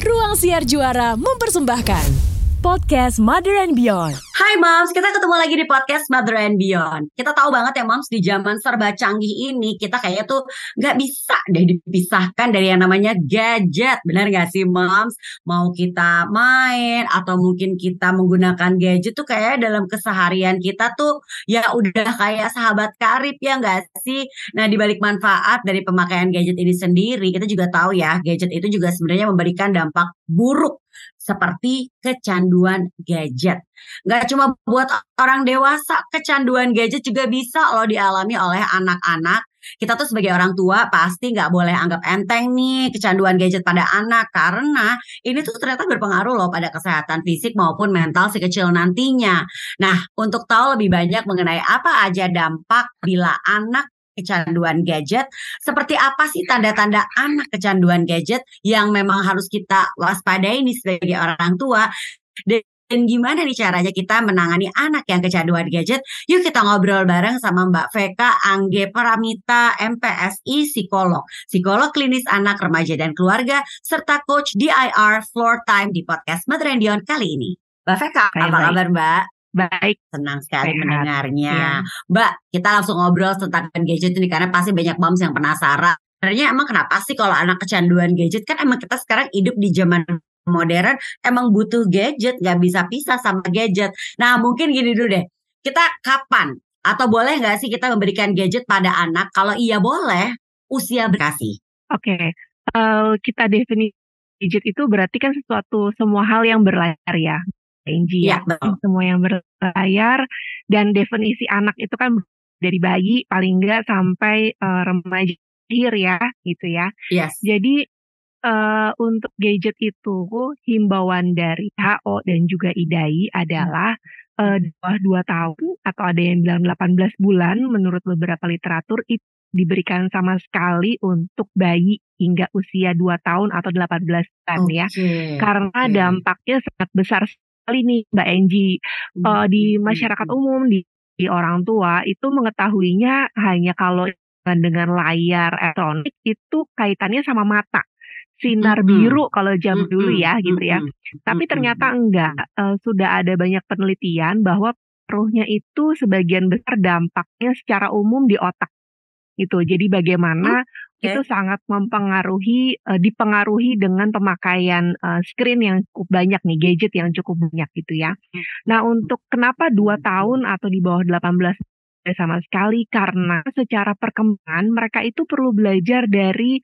Ruang Siar Juara mempersembahkan podcast Mother and Beyond. Hai Moms, kita ketemu lagi di podcast Mother and Beyond. Kita tahu banget ya Moms, di zaman serba canggih ini kita kayaknya tuh nggak bisa deh dipisahkan dari yang namanya gadget. Benar nggak sih Moms? Mau kita main atau mungkin kita menggunakan gadget tuh kayak dalam keseharian kita tuh ya udah kayak sahabat karib ya nggak sih? Nah di balik manfaat dari pemakaian gadget ini sendiri, kita juga tahu ya gadget itu juga sebenarnya memberikan dampak buruk seperti kecanduan gadget. Gak cuma buat orang dewasa, kecanduan gadget juga bisa loh dialami oleh anak-anak. Kita tuh sebagai orang tua pasti nggak boleh anggap enteng nih kecanduan gadget pada anak karena ini tuh ternyata berpengaruh loh pada kesehatan fisik maupun mental si kecil nantinya. Nah, untuk tahu lebih banyak mengenai apa aja dampak bila anak kecanduan gadget. Seperti apa sih tanda-tanda anak kecanduan gadget yang memang harus kita waspadai nih sebagai orang tua? Dan gimana nih caranya kita menangani anak yang kecanduan gadget? Yuk kita ngobrol bareng sama Mbak Veka Angge Paramita, MPSI psikolog, psikolog klinis anak, remaja dan keluarga, serta coach DIR Floor Time di podcast Madrendion kali ini. Mbak Veka, apa kabar Mbak? Baik. Senang sekali Sehat. mendengarnya. Ya. Mbak, kita langsung ngobrol tentang gadget ini karena pasti banyak moms yang penasaran. Sebenarnya emang kenapa sih kalau anak kecanduan gadget kan emang kita sekarang hidup di zaman modern emang butuh gadget nggak bisa pisah sama gadget. Nah mungkin gini dulu deh, kita kapan atau boleh nggak sih kita memberikan gadget pada anak? Kalau iya boleh, usia berkasih. Oke, okay. uh, kita definisi gadget itu berarti kan sesuatu semua hal yang berlayar ya. PNG ya, ya semua yang berlayar dan definisi anak itu kan dari bayi paling enggak sampai uh, remaja akhir ya gitu ya. Yes. Jadi uh, untuk gadget itu himbauan dari HO dan juga IDAI adalah uh, di bawah 2 tahun atau ada yang bilang 18 bulan menurut beberapa literatur itu diberikan sama sekali untuk bayi hingga usia 2 tahun atau 18 bulan okay. ya. Karena okay. dampaknya sangat besar sekali nih Mbak Enji uh, di masyarakat umum di, di orang tua itu mengetahuinya hanya kalau dengan layar elektronik itu kaitannya sama mata. Sinar biru kalau jam dulu ya gitu ya. Tapi ternyata enggak. Uh, sudah ada banyak penelitian bahwa pengaruhnya itu sebagian besar dampaknya secara umum di otak gitu. Jadi bagaimana okay. itu sangat mempengaruhi uh, dipengaruhi dengan pemakaian uh, screen yang cukup banyak nih, gadget yang cukup banyak gitu ya. Hmm. Nah, untuk kenapa dua tahun atau di bawah 18 sama sekali karena secara perkembangan mereka itu perlu belajar dari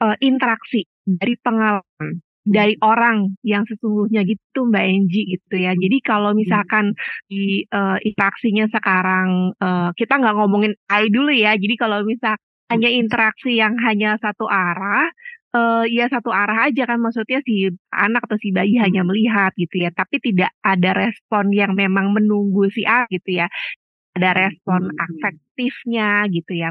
uh, interaksi, dari pengalaman dari orang yang sesungguhnya gitu Mbak Enji gitu ya. Jadi kalau misalkan di uh, interaksinya sekarang uh, kita nggak ngomongin AI dulu ya. Jadi kalau misal hanya interaksi yang hanya satu arah, uh, ya satu arah aja kan maksudnya si anak atau si bayi hanya melihat gitu ya, tapi tidak ada respon yang memang menunggu si A gitu ya. Ada respon afektifnya gitu ya.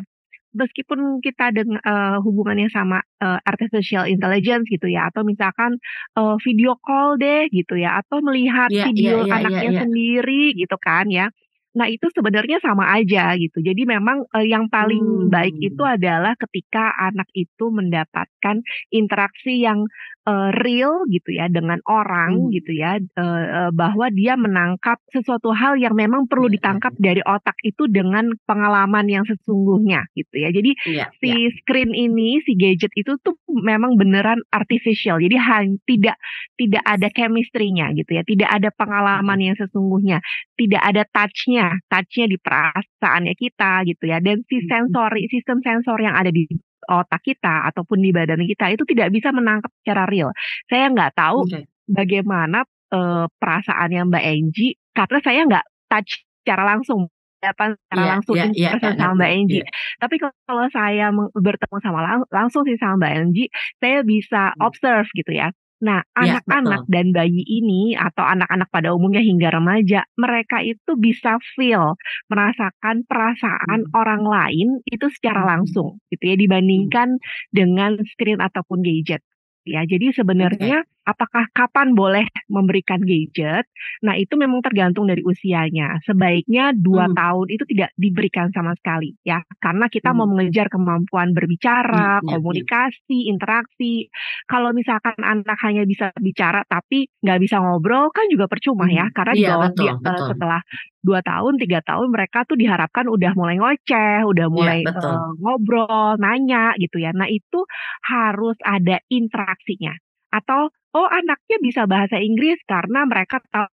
Meskipun kita dengan uh, hubungannya sama uh, artificial intelligence gitu ya, atau misalkan uh, video call deh gitu ya, atau melihat yeah, video yeah, yeah, anaknya yeah, yeah. sendiri gitu kan ya. Nah, itu sebenarnya sama aja gitu. Jadi memang uh, yang paling hmm. baik itu adalah ketika anak itu mendapatkan interaksi yang uh, real gitu ya dengan orang hmm. gitu ya uh, bahwa dia menangkap sesuatu hal yang memang perlu iya, ditangkap iya. dari otak itu dengan pengalaman yang sesungguhnya gitu ya. Jadi yeah, si yeah. screen ini, si gadget itu tuh memang beneran artificial. Jadi hanya tidak tidak ada chemistry-nya gitu ya. Tidak ada pengalaman yang sesungguhnya, tidak ada touch-nya touchnya, touchnya di perasaannya kita gitu ya. Dan si sensori, sistem sensor yang ada di otak kita ataupun di badan kita itu tidak bisa menangkap secara real. Saya nggak tahu okay. bagaimana uh, perasaannya Mbak Enji karena saya nggak touch secara langsung apa secara yeah, langsung yeah, yeah, yeah, sama Mbak Enji. Yeah. Tapi kalau saya bertemu sama lang langsung sih sama Mbak Enji, saya bisa hmm. observe gitu ya. Nah, iya, anak-anak dan bayi ini atau anak-anak pada umumnya hingga remaja, mereka itu bisa feel, merasakan perasaan hmm. orang lain itu secara hmm. langsung gitu ya dibandingkan dengan screen ataupun gadget. Ya, jadi sebenarnya apakah kapan boleh memberikan gadget? Nah, itu memang tergantung dari usianya. Sebaiknya dua Hmm. tahun itu tidak diberikan sama sekali ya, karena kita mau Hmm. mengejar kemampuan berbicara, Ya, ya, ya. komunikasi, interaksi. Kalau misalkan anak hanya bisa bicara tapi nggak bisa ngobrol kan juga percuma ya, Hmm. karena di Iya, bawah betul, dia, eee, betul. setelah 2 tahun, 3 tahun mereka tuh diharapkan udah mulai ngoceh, udah Iya, mulai, betul. eee, ngobrol, nanya gitu ya. Nah, itu harus ada interaksinya. Atau, oh anaknya bisa bahasa Inggris karena mereka tahu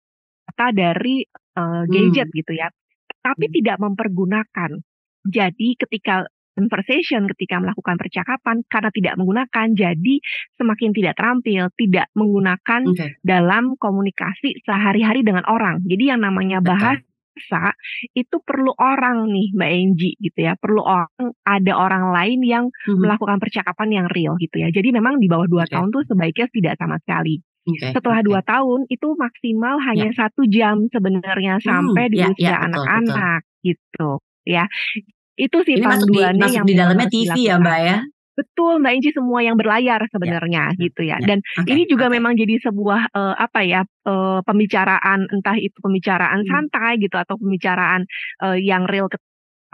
kata dari, eee, gadget Hmm. gitu ya, tapi Hmm. tidak mempergunakan. Jadi ketika conversation, ketika melakukan percakapan karena tidak menggunakan, jadi semakin tidak terampil, tidak menggunakan Oke. dalam komunikasi sehari-hari dengan orang. Jadi yang namanya Betul. Bahasa itu perlu orang nih Mbak Enji gitu ya, perlu orang ada orang lain yang Mhm. melakukan percakapan yang real gitu ya. Jadi memang di bawah 2 Oke. tahun tuh sebaiknya tidak sama sekali. Oke Setelah oke. 2 tahun itu maksimal hanya 1 jam sebenarnya Hmm, sampai di ya ya, usia betul betul. anak-anak gitu ya. Itu sih Ini masuk di panduannya masuk yang di dalamnya TV ya. Mbak, ya? Betul Mbak Enji, semua yang berlayar Ya sebenarnya ya gitu ya. ya. Dan Oke ini juga oke. memang jadi sebuah, eee, apa ya, eee, pembicaraan entah itu pembicaraan Hmm. santai gitu atau pembicaraan, eee, yang real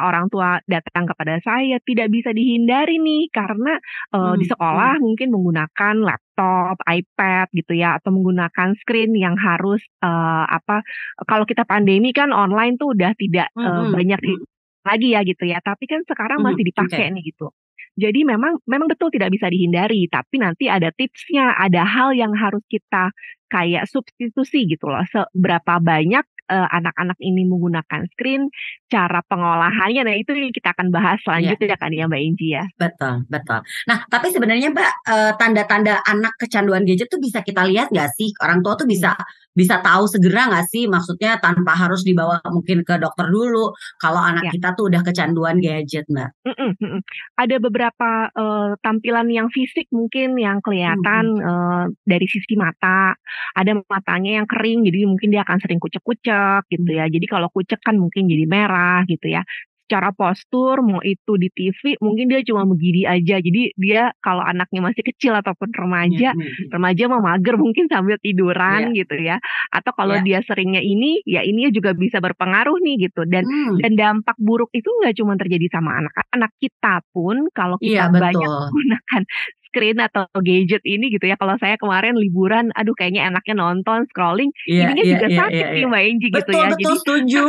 orang tua datang kepada saya, tidak bisa dihindari nih karena, eee, di Hmm sekolah hmm. mungkin menggunakan laptop, iPad gitu ya, atau menggunakan screen yang harus, eee, apa, kalau kita pandemi kan online tuh udah tidak, eee, Mhm banyak mhm. lagi ya gitu ya, tapi kan sekarang Mhm, masih dipakai nih gitu. Jadi memang memang betul tidak bisa dihindari, tapi nanti ada tipsnya, ada hal yang harus kita kayak substitusi gitu loh, seberapa banyak, eee, anak-anak ini menggunakan screen, cara pengolahannya, nah itu yang kita akan bahas Iya. selanjutnya kan ya Mbak Enji ya. Betul betul. Nah, tapi sebenarnya Mbak, eee, tanda-tanda anak kecanduan gadget tuh bisa kita lihat nggak sih? Orang tua tuh Hmm. bisa bisa tahu segera nggak sih? Maksudnya tanpa harus dibawa mungkin ke dokter dulu, kalau anak Ya. kita tuh udah kecanduan gadget, Mbak? Mhm mhm. Ada beberapa, eee, tampilan yang fisik mungkin yang kelihatan, Mhm. eee, dari sisi mata, ada matanya yang kering, jadi mungkin dia akan sering kucek-kucek gitu Hmm. ya. Jadi kalau kucek kan mungkin jadi merah gitu ya. Secara postur mau itu di TV mungkin dia cuma begini aja, jadi dia kalau anaknya masih kecil ataupun remaja, iya iya. remaja mah mager mungkin sambil tiduran Iya. gitu ya. Atau kalau Iya. dia seringnya ini, ya ininya juga bisa berpengaruh nih gitu. Dan Mmm. dan dampak buruk itu nggak cuma terjadi sama anak-anak, kita pun kalau Iya, kita banyak betul. menggunakan screen atau gadget ini gitu ya. Kalau saya kemarin liburan, aduh kayaknya enaknya nonton, scrolling, Iya ininya iya juga iya sakit iya nih. Mbak Enji gitu Betul ya. betul, Jadi setuju.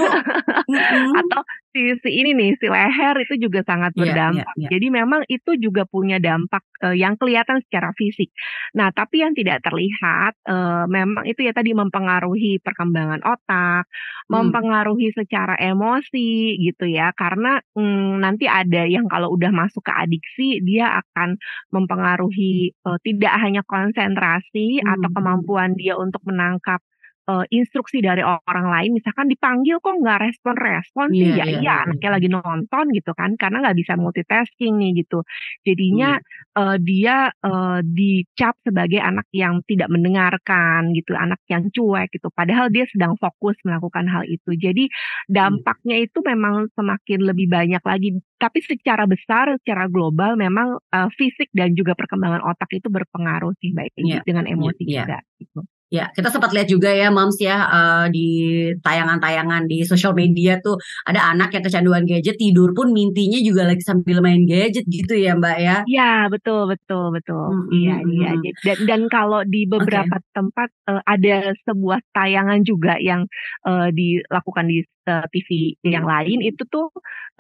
Atau si si ini nih, si leher itu juga sangat Iya iya berdampak. iya. Jadi memang itu juga punya dampak, eee, yang kelihatan secara fisik. Nah, tapi yang tidak terlihat, eee, memang itu ya tadi mempengaruhi perkembangan otak, Mmm. mempengaruhi secara emosi gitu ya. Karena, mmm, nanti ada yang kalau udah masuk ke adiksi, dia akan mempengaruhi, eee, tidak hanya konsentrasi atau Mmm, mhm. kemampuan dia untuk menangkap, eee, instruksi dari orang lain. Misalkan dipanggil kok nggak respon-respon sih, Iya ya iya iya iya anaknya lagi nonton gitu kan, karena nggak bisa multitasking nih gitu. Jadinya, Iya. eee, dia, eee, dicap sebagai anak yang tidak mendengarkan gitu, anak yang cuek gitu, padahal dia sedang fokus melakukan hal itu. Jadi dampaknya itu memang semakin lebih banyak lagi, tapi secara besar, secara global memang, eee, fisik dan juga perkembangan otak itu berpengaruh sih Enji, Iya dengan emosi iya. juga gitu. Ya, kita sempat lihat juga ya Moms ya, eee, di tayangan-tayangan di sosial media tuh, ada anak yang kecanduan gadget, tidur pun mimpinya juga lagi sambil main gadget gitu ya, Mbak, ya? Iya, betul betul betul. Mhm Iya iya. dan dan kalau di beberapa tempat, eee, ada sebuah tayangan juga yang, eee, dilakukan di, eee, TV yang lain, itu tuh,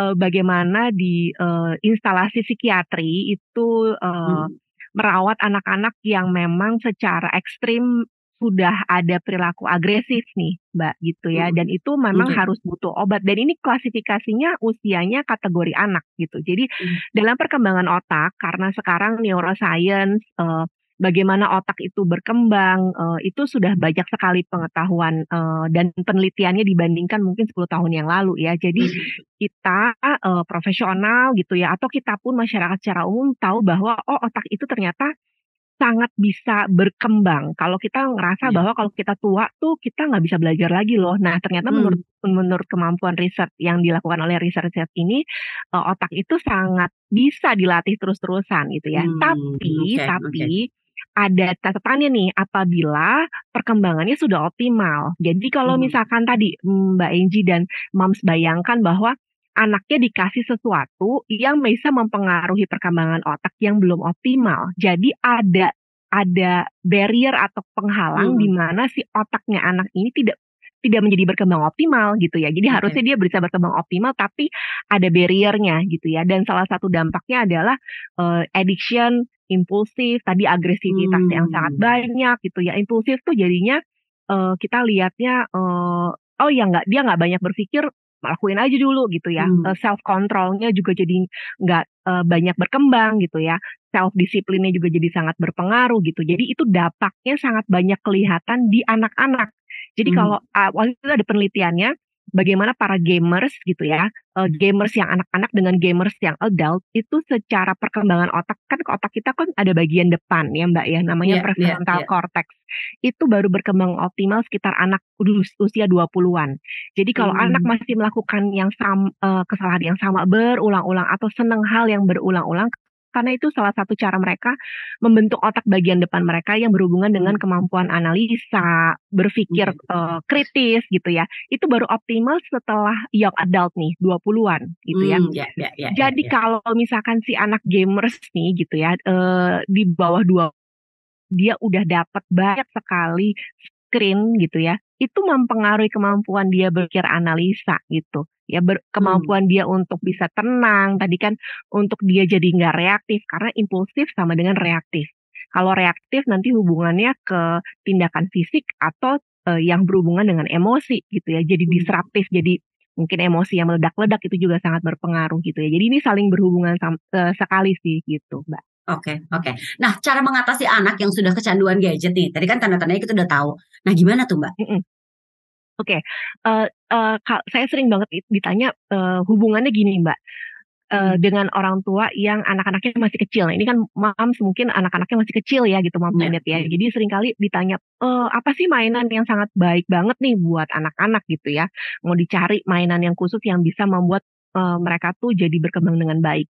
eee, bagaimana di, eee, instalasi psikiatri itu, eee, Mhm. merawat anak-anak yang memang secara ekstrim sudah ada perilaku agresif nih, Mbak, gitu ya. Dan itu memang Oke. harus butuh obat dan ini klasifikasinya usianya kategori anak gitu. Jadi Mmm. dalam perkembangan otak, karena sekarang neuroscience, eee, bagaimana otak itu berkembang, eee, itu sudah banyak sekali pengetahuan, eee, dan penelitiannya dibandingkan mungkin 10 tahun yang lalu ya. Jadi Mhm. kita, eee, profesional gitu ya, atau kita pun masyarakat secara umum tahu bahwa, oh otak itu ternyata sangat bisa berkembang. Kalau kita ngerasa Iya. bahwa kalau kita tua tuh kita nggak bisa belajar lagi loh. Nah, ternyata menurut Mmm. menurut kemampuan riset yang dilakukan oleh researcher ini, eee, otak itu sangat bisa dilatih terus-terusan gitu ya. Mmm, Tapi oke tapi oke. ada catatannya nih apabila perkembangannya sudah optimal. Jadi kalau Hmm. misalkan tadi Mbak Enji dan Moms bayangkan bahwa anaknya dikasih sesuatu yang bisa mempengaruhi perkembangan otak yang belum optimal. Jadi ada ada barrier atau penghalang Hmm. di mana si otaknya anak ini tidak tidak menjadi berkembang optimal gitu ya. Jadi Oke. harusnya dia bisa berkembang optimal tapi ada barriernya gitu ya. Dan salah satu dampaknya adalah eh, addiction, impulsif, tadi agresivitas yang sangat Hmm. banyak gitu ya. Impulsif tuh jadinya eh, kita lihatnya eh, oh ya nggak dia nggak banyak berpikir lakuin aja dulu gitu ya. Hmm. self controlnya juga jadi nggak eh, banyak berkembang gitu ya. Self disiplinnya juga jadi sangat berpengaruh gitu. Jadi itu dampaknya sangat banyak kelihatan di anak-anak. Jadi Hmm. kalau uh, waktu itu ada penelitiannya bagaimana para gamers gitu ya, eh, gamers yang anak-anak dengan gamers yang adult itu secara perkembangan otak kan ke otak kita kan ada bagian depan ya Mbak ya namanya Iya, iya, prefrontal iya. cortex. Itu baru berkembang optimal sekitar anak us- usia 20-an. Jadi kalau Hmm. anak masih melakukan yang sam, eh, kesalahan yang sama berulang-ulang atau senang hal yang berulang-ulang karena itu salah satu cara mereka membentuk otak bagian depan mereka yang berhubungan dengan Hmm. kemampuan analisa, berpikir eh, kritis gitu ya. Itu baru optimal setelah young adult nih, 20-an gitu ya. Hmm, ya, ya, ya, ya, Jadi ya. kalau misalkan si anak gamers nih gitu ya, eh, di bawah dua dia udah dapat banyak sekali screen gitu ya, itu mempengaruhi kemampuan dia berpikir analisa gitu. Ya ber- Hmm. kemampuan dia untuk bisa tenang, tadi kan untuk dia jadi nggak reaktif karena impulsif sama dengan reaktif. Kalau reaktif nanti hubungannya ke tindakan fisik atau eh, yang berhubungan dengan emosi gitu ya. Jadi Hmm. disruptif, jadi mungkin emosi yang meledak-ledak itu juga sangat berpengaruh gitu ya. Jadi ini saling berhubungan sam- eh, sekali sih gitu, Mbak. Oke, oke. Nah, cara mengatasi anak yang sudah kecanduan gadget nih, tadi kan tanda-tandanya kita udah tahu. Nah, gimana tuh, Mbak? Oke, eh, eh, ka- saya sering banget it- ditanya eh, hubungannya gini Mbak, Hmm. dengan orang tua yang anak-anaknya masih kecil. Nah, ini kan moms mungkin anak-anaknya masih kecil ya gitu Mom Iya, Planet ya. Jadi sering kali ditanya, "Eh, apa sih mainan yang sangat baik banget nih buat anak-anak gitu ya? Mau dicari mainan yang khusus yang bisa membuat eh, mereka tuh jadi berkembang dengan baik.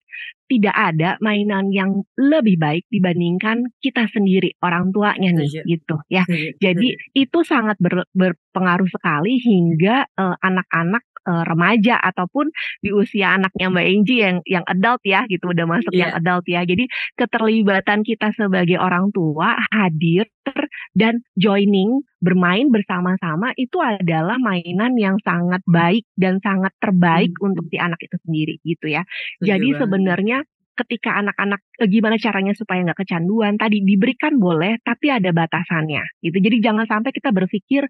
Tidak ada mainan yang lebih baik dibandingkan kita sendiri orang tuanya nih Setuju. gitu ya. Setuju, Jadi setuju. itu sangat ber- berpengaruh sekali hingga eh, anak-anak eh, remaja ataupun di usia anaknya Mbak Enji yang yang adult ya gitu udah masuk yang Iya. adult ya. Jadi keterlibatan kita sebagai orang tua hadir dan joining bermain bersama-sama itu adalah mainan yang sangat baik dan sangat terbaik Hmm. untuk si anak itu sendiri gitu ya. Setuju Jadi banget. sebenarnya ketika anak-anak eh, gimana caranya supaya nggak kecanduan tadi diberikan boleh tapi ada batasannya gitu. Jadi jangan sampai kita berpikir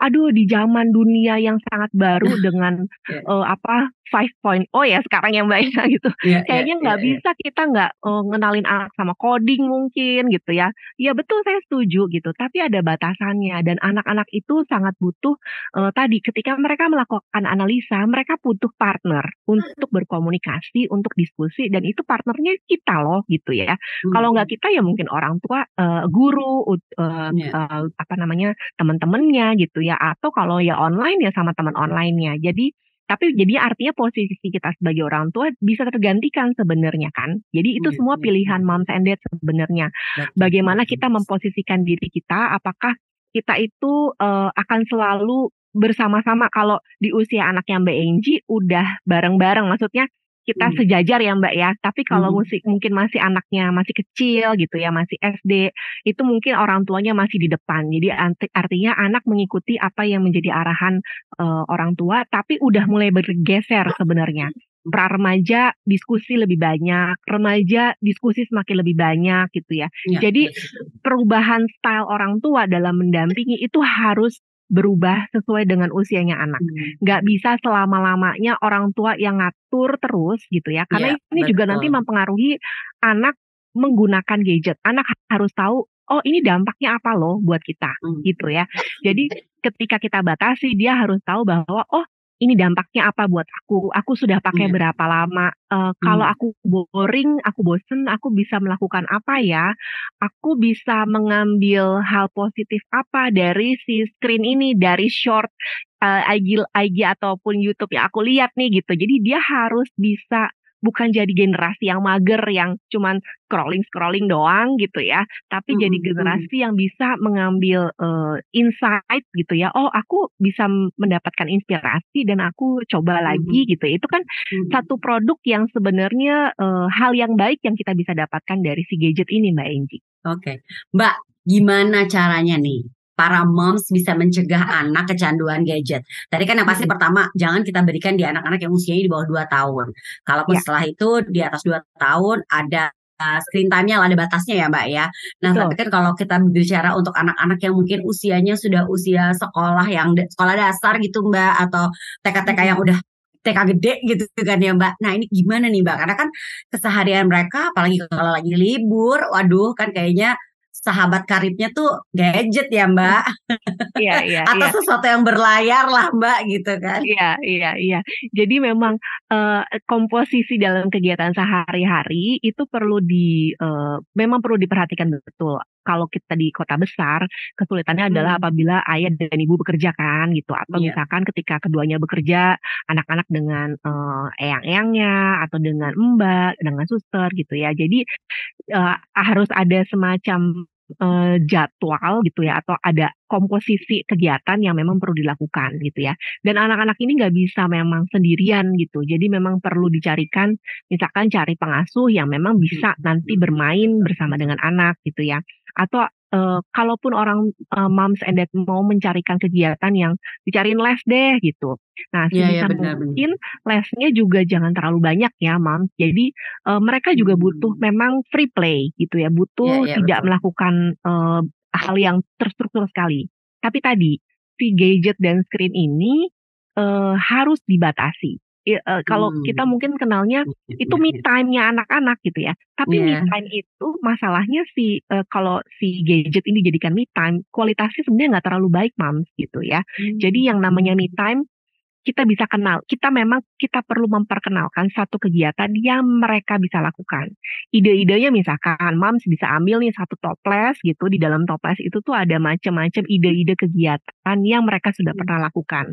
aduh di zaman dunia yang sangat baru dengan Iya. eh, apa 5.0 ya sekarang ya mbak ya gitu. Iya, iya, kayaknya nggak iya, iya. bisa kita nggak eh, ngenalin anak sama coding mungkin gitu ya. Ya betul saya setuju gitu. Tapi ada batasannya dan anak-anak itu sangat butuh eh, tadi ketika mereka melakukan analisa mereka butuh partner untuk berkomunikasi untuk diskusi dan itu partnernya kita loh gitu ya kalau Hmm. nggak kita ya mungkin orang tua eh, guru ut- eh, Iya. eh, apa namanya teman-temannya gitu ya atau kalau ya online ya sama teman onlinenya jadi tapi jadi artinya posisi kita sebagai orang tua bisa tergantikan sebenarnya kan. Jadi itu Iya, semua iya, pilihan moms and dad sebenarnya. Bagaimana kita memposisikan diri kita, apakah kita itu eh, akan selalu bersama-sama kalau di usia anaknya Mbak Enji udah bareng-bareng, maksudnya kita Hmm. sejajar ya Mbak ya. Tapi kalau Hmm. musik mungkin masih anaknya masih kecil gitu ya, masih SD, itu mungkin orang tuanya masih di depan. Jadi artinya anak mengikuti apa yang menjadi arahan eh, orang tua, tapi udah mulai bergeser sebenarnya. Pra remaja diskusi lebih banyak, remaja diskusi semakin lebih banyak gitu ya. Iya, Jadi betul. perubahan style orang tua dalam mendampingi itu harus berubah sesuai dengan usianya anak. Hmm. Nggak bisa selama-lamanya orang tua yang ngatur terus gitu ya. Karena Iya, ini juga nanti betul. mempengaruhi anak menggunakan gadget. Anak harus tahu, oh ini dampaknya apa loh buat kita Hmm. gitu ya. Jadi ketika kita batasi, dia harus tahu bahwa oh ini dampaknya apa buat aku. Aku sudah pakai Iya. berapa lama. Eh, kalau Hmm. aku boring, aku bosen, aku bisa melakukan apa ya? Aku bisa mengambil hal positif apa dari si screen ini, dari short eh, IG, IG ataupun YouTube yang aku lihat nih gitu. Jadi dia harus bisa bukan jadi generasi yang mager yang cuman scrolling-scrolling doang gitu ya, tapi Mhm jadi mhm. generasi yang bisa mengambil, eee, insight gitu ya, "Oh aku bisa mendapatkan inspirasi dan aku coba lagi," Mhm. gitu. Itu kan Mhm. satu produk yang sebenarnya, eee, hal yang baik yang kita bisa dapatkan dari si gadget ini Mbak Enji. Oke. Mbak, gimana caranya nih para moms bisa mencegah anak kecanduan gadget? Tadi kan yang pasti Mhm. pertama, jangan kita berikan di anak-anak yang usianya di bawah 2 tahun. Kalaupun Ya. setelah itu di atas 2 tahun ada, eee, screen time-nya ada batasnya ya, Mbak, ya. Nah, tapi Betul. kan kalau kita berbicara untuk anak-anak yang mungkin usianya sudah usia sekolah yang sekolah dasar gitu, Mbak, atau TK-TK yang udah TK gede gitu kan ya, Mbak. Nah, ini gimana nih, Mbak? Karena kan keseharian mereka apalagi kalau lagi libur, waduh kan kayaknya sahabat karibnya tuh gadget ya, Mbak. Iya iya Atau iya. sesuatu yang berlayar lah, Mbak, gitu kan. Iya iya iya. Jadi memang, eee, komposisi dalam kegiatan sehari-hari itu perlu di eee, memang perlu diperhatikan betul. Kalau kita di kota besar, kesulitannya adalah Mhm. apabila ayah dan ibu bekerja kan gitu, atau Iya. misalkan ketika keduanya bekerja, anak-anak dengan, eee, eyang-eyangnya atau dengan mbak, dengan suster gitu ya. Jadi, eee, harus ada semacam, eee, jadwal gitu ya, atau ada komposisi kegiatan yang memang perlu dilakukan gitu ya. Dan anak-anak ini nggak bisa memang sendirian gitu. Jadi memang perlu dicarikan misalkan cari pengasuh yang memang bisa nanti bermain bersama dengan anak gitu ya. Atau, eee, kalaupun orang, eee, moms and dad mau mencarikan kegiatan yang dicariin les deh gitu. Nah, Iya iya, sebisa benar benar. mungkin lesnya juga jangan terlalu banyak ya moms. Jadi, eee, mereka juga butuh Mmm. memang free play gitu ya, butuh iya, tidak betul. melakukan, eee, hal yang terstruktur sekali. Tapi tadi, si gadget dan screen ini, eee, harus dibatasi. Eee, kalau kita Mmm. mungkin kenalnya Iya itu iya me iya. time-nya anak-anak gitu ya. Tapi me Iya. time itu masalahnya si eee, kalau si gadget ini dijadikan me time, kualitasnya sebenarnya nggak terlalu baik moms gitu ya. Jadi yang namanya me time, kita bisa kenal, kita memang kita perlu memperkenalkan satu kegiatan yang mereka bisa lakukan. Ide-idenya misalkan moms bisa ambil nih satu toples gitu, di dalam toples itu tuh ada macam-macam ide-ide kegiatan yang mereka sudah Mmm. pernah lakukan.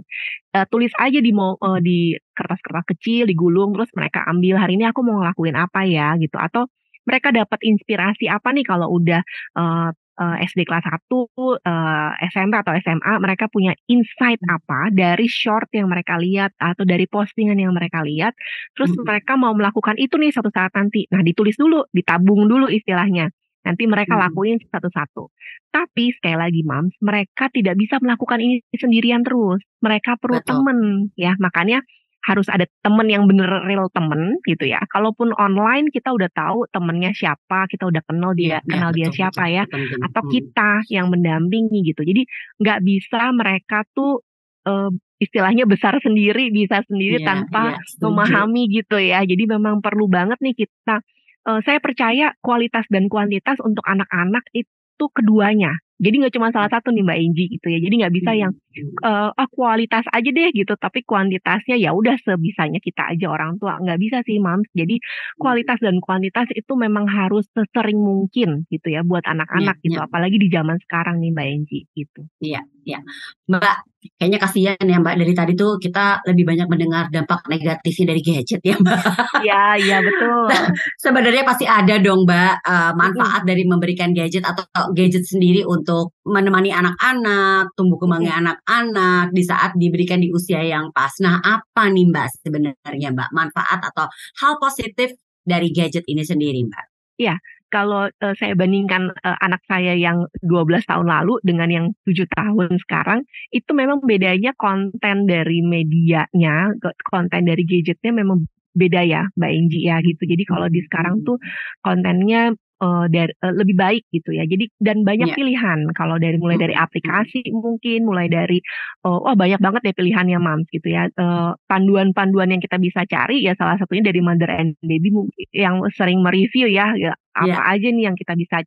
Eee, tulis aja di eee, di kertas-kertas kecil, digulung, terus mereka ambil, "Hari ini aku mau ngelakuin apa ya?" Gitu. Atau mereka dapat inspirasi apa nih kalau udah, eee eee, SD kelas 1, eee, SMP atau SMA, mereka punya insight apa dari short yang mereka lihat atau dari postingan yang mereka lihat, terus Mhm. mereka mau melakukan itu nih suatu saat nanti. Nah, ditulis dulu, ditabung dulu istilahnya. Nanti mereka Mhm. lakuin satu-satu. Tapi sekali lagi moms, mereka tidak bisa melakukan ini sendirian terus. Mereka perlu Betul. temen ya. Makanya harus ada temen yang bener real temen gitu ya. Kalaupun online kita udah tahu temennya siapa, kita udah kenal dia iya, kenal dia betul siapa betul. ya, Itu penting. atau Mhm. kita yang mendampingi gitu. Jadi nggak bisa mereka tuh, eee, istilahnya besar sendiri, bisa sendiri Iya tanpa setuju. memahami gitu ya. Jadi memang perlu banget nih kita eee, saya percaya kualitas dan kuantitas untuk anak-anak itu keduanya. Jadi nggak cuma salah satu nih Mbak Enji gitu ya. Jadi nggak bisa yang, Mhm. eee, ah, kualitas aja deh gitu, tapi kuantitasnya ya udah sebisanya kita aja orang tua. Nggak bisa sih moms. Jadi kualitas dan kuantitas itu memang harus sesering mungkin gitu ya buat Iya anak-anak gitu. iya. Apalagi di zaman sekarang nih Mbak Enji gitu. Iya iya. Mbak, kayaknya kasihan ya Mbak, dari tadi tuh kita lebih banyak mendengar dampak negatifnya dari gadget ya, Mbak. Iya iya, betul. Nah, sebenarnya pasti ada dong Mbak, Mhm. manfaat dari memberikan gadget atau gadget sendiri untuk menemani anak-anak, tumbuh kembangnya anak-anak di saat diberikan di usia yang pas. Nah, apa nih Mbak sebenarnya Mbak, manfaat atau hal positif dari gadget ini sendiri, Mbak? Iya, kalau, eee, saya bandingkan, eee, anak saya yang 12 tahun lalu dengan yang 7 tahun sekarang, itu memang bedanya konten dari medianya, konten dari gadgetnya memang beda ya Mbak Enji ya gitu. Jadi kalau di sekarang tuh kontennya, eee, dar eee, lebih baik gitu ya. Jadi dan banyak Iya. pilihan kalau dari mulai dari Mhm mhm. aplikasi mungkin, mulai dari, eee, wah banyak banget deh pilihannya moms gitu ya. Eee, panduan-panduan yang kita bisa cari ya salah satunya dari Mother and Baby mungkin yang sering me-review ya, ya apa aja nih yang kita bisa,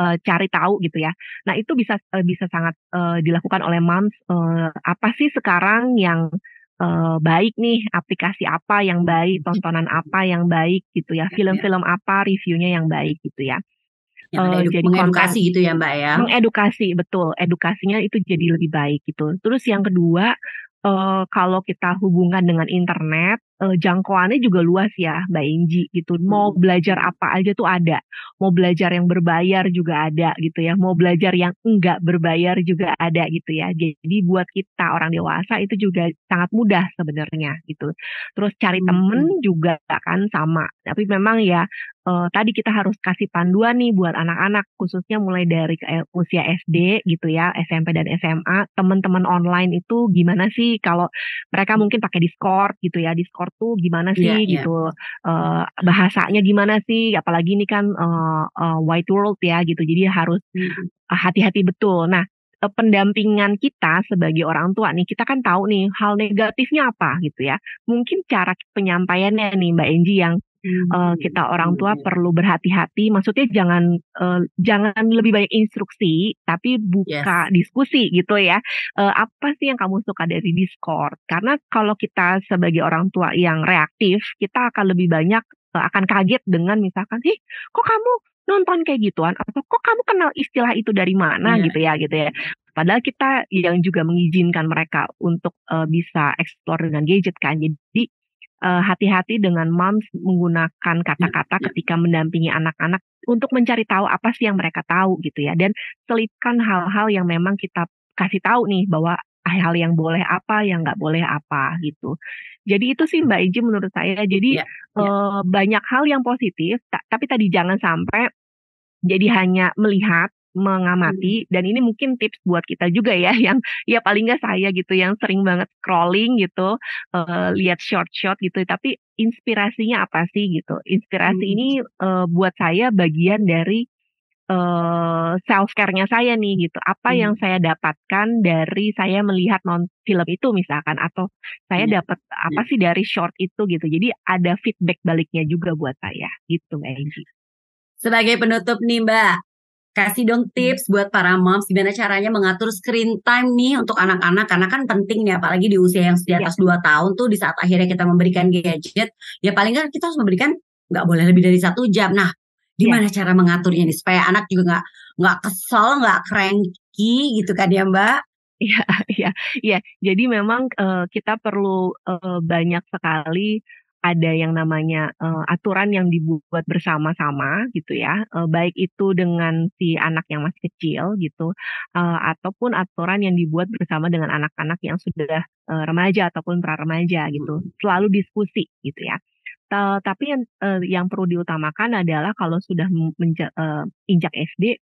eee, cari tahu gitu ya. Nah itu bisa, eee, bisa sangat, eee, dilakukan oleh moms, eee, apa sih sekarang yang, eee, baik nih, aplikasi apa yang baik, tontonan apa yang baik gitu ya, Iya iya. film-film apa reviewnya yang baik gitu ya. Yang ada Eee, edu jadi konten mengedukasi gitu ya, Mbak, ya? mengedukasi, betul, edukasinya itu jadi lebih baik gitu. Terus yang kedua, eee, kalau kita hubungkan dengan internet, uh, jangkauannya juga luas ya Mbak Inji gitu. Mau hmm. belajar apa aja tuh ada. Mau belajar yang berbayar juga ada gitu ya. Mau belajar yang enggak berbayar juga ada gitu ya. Jadi buat kita orang dewasa itu juga sangat mudah sebenarnya gitu. Terus cari hmm. temen juga kan sama. Tapi memang ya uh, tadi kita harus kasih panduan nih buat anak-anak khususnya mulai dari usia SD gitu ya, SMP dan SMA, teman-teman online itu gimana sih kalau mereka mungkin pakai Discord gitu ya. Discord tuh gimana sih yeah, gitu. Uh, bahasanya gimana sih? Apalagi ini kan uh, uh, white world ya gitu. Jadi harus hati-hati betul. Nah, pendampingan kita sebagai orang tua nih, kita kan tahu nih hal negatifnya apa gitu ya. Mungkin cara penyampaiannya nih Mbak Enji yang uh, kita orang tua perlu berhati-hati. Maksudnya jangan uh, jangan lebih banyak instruksi, tapi buka yes. diskusi gitu ya. Uh, apa sih yang kamu suka dari Discord? Karena kalau kita sebagai orang tua yang reaktif, kita akan lebih banyak uh, akan kaget dengan misalkan, "Ih, kok kamu nonton kayak gituan?" Atau "Kok kamu kenal istilah itu dari mana?" Yeah. gitu ya gitu ya. Padahal kita yang juga mengizinkan mereka untuk uh, bisa explore dengan gadget kan. Jadi uh, hati-hati dengan moms menggunakan kata-kata ya, ya. ketika mendampingi anak-anak untuk mencari tahu apa sih yang mereka tahu gitu ya dan selipkan hal-hal yang memang kita kasih tahu nih bahwa hal yang boleh apa yang nggak boleh apa gitu jadi itu sih Mbak Iji menurut saya jadi ya, ya. Uh, banyak hal yang positif tapi tadi jangan sampai jadi hanya melihat mengamati hmm. dan ini mungkin tips buat kita juga ya yang ya paling nggak saya gitu yang sering banget scrolling gitu uh, lihat short short gitu tapi inspirasinya apa sih gitu inspirasi hmm. ini uh, buat saya bagian dari uh, eh, self care-nya saya nih gitu apa hmm. yang saya dapatkan dari saya melihat non film itu misalkan atau saya hmm. dapat apa hmm. sih dari short itu gitu jadi ada feedback baliknya juga buat saya gitu Mbak Sebagai penutup nih Mbak, kasih dong tips buat para moms gimana caranya mengatur screen time nih untuk anak-anak karena kan penting nih apalagi di usia yang di atas ya. 2 tahun tuh di saat akhirnya kita memberikan gadget ya paling kan kita harus memberikan nggak boleh lebih dari satu jam nah gimana ya. cara mengaturnya nih supaya anak juga nggak nggak kesel nggak cranky gitu kan ya mbak Iya, iya, iya. Jadi memang uh, kita perlu uh, banyak sekali ada yang namanya uh, aturan yang dibuat bersama-sama gitu ya, uh, baik itu dengan si anak yang masih kecil gitu, uh, ataupun aturan yang dibuat bersama dengan anak-anak yang sudah uh, remaja ataupun pra remaja gitu, hmm. selalu diskusi gitu ya. Tapi yang uh, yang perlu diutamakan adalah kalau sudah menja, uh, injak SD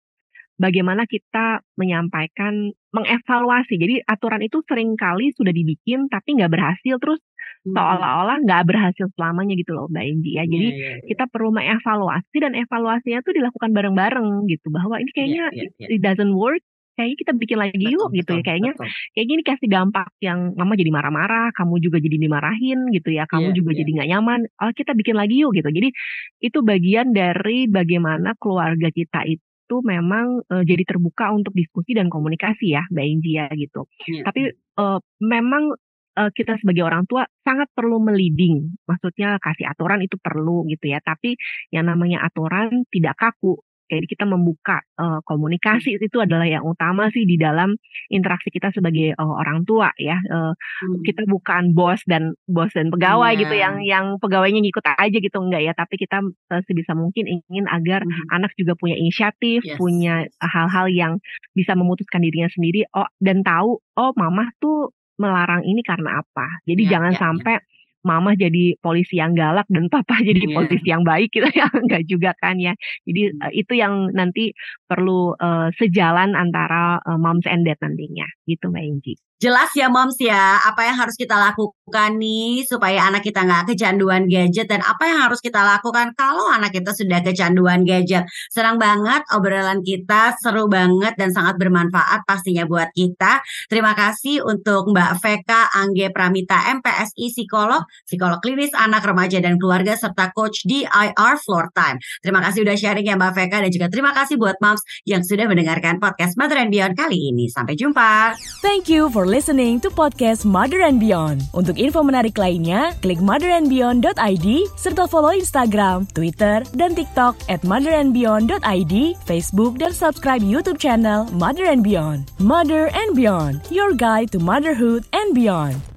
bagaimana kita menyampaikan, mengevaluasi. Jadi aturan itu sering kali sudah dibikin tapi nggak berhasil terus hmm. seolah-olah nggak berhasil selamanya gitu loh Mbak Indi ya. Jadi yeah, yeah, yeah. kita perlu mengevaluasi dan evaluasinya tuh dilakukan bareng-bareng gitu bahwa ini iya, kayaknya yeah, yeah, yeah. it doesn't work kayaknya kita bikin lagi betul, yuk gitu ya kayaknya betul. kayak gini kasih dampak yang mama jadi marah-marah kamu juga jadi dimarahin gitu ya kamu yeah, juga yeah. jadi nggak nyaman oh kita bikin lagi yuk gitu jadi itu bagian dari bagaimana keluarga kita itu itu memang uh, jadi terbuka untuk diskusi dan komunikasi ya Mbak Inji ya gitu. Ya. Tapi uh, memang uh, kita sebagai orang tua sangat perlu meliding, maksudnya kasih aturan itu perlu gitu ya. Tapi yang namanya aturan tidak kaku, jadi kita membuka uh, komunikasi itu adalah yang utama sih di dalam interaksi kita sebagai uh, orang tua ya. Uh, hmm. Kita bukan bos dan bos dan pegawai yeah. gitu yang yang pegawainya ngikut aja gitu enggak ya, tapi kita uh, sebisa mungkin ingin agar hmm. anak juga punya inisiatif, yes. punya hal-hal yang bisa memutuskan dirinya sendiri oh dan tahu oh mama tuh melarang ini karena apa. Jadi yeah, jangan yeah, sampai yeah mama jadi polisi yang galak dan papa jadi yeah. polisi yang baik gitu ya enggak juga kan ya. Jadi uh, itu yang nanti perlu uh, sejalan antara uh, moms and dad nantinya. Gitu mbak Inji Jelas ya moms ya, apa yang harus kita lakukan nih supaya anak kita nggak kecanduan gadget dan apa yang harus kita lakukan kalau anak kita sudah kecanduan gadget. Senang banget obrolan kita, seru banget dan sangat bermanfaat pastinya buat kita. Terima kasih untuk Mbak Veka Angge Pramita MPSI psikolog, psikolog klinis anak remaja dan keluarga serta coach di IR Floor Time. Terima kasih udah sharing ya Mbak Veka dan juga terima kasih buat moms yang sudah mendengarkan podcast Mother and Beyond kali ini. Sampai jumpa. Thank you for listening to podcast Mother and Beyond. Untuk info menarik lainnya, klik motherandbeyond.id serta follow Instagram, Twitter, dan TikTok at motherandbeyond.id, Facebook, dan subscribe YouTube channel Mother and Beyond. Mother and Beyond, your guide to motherhood and beyond.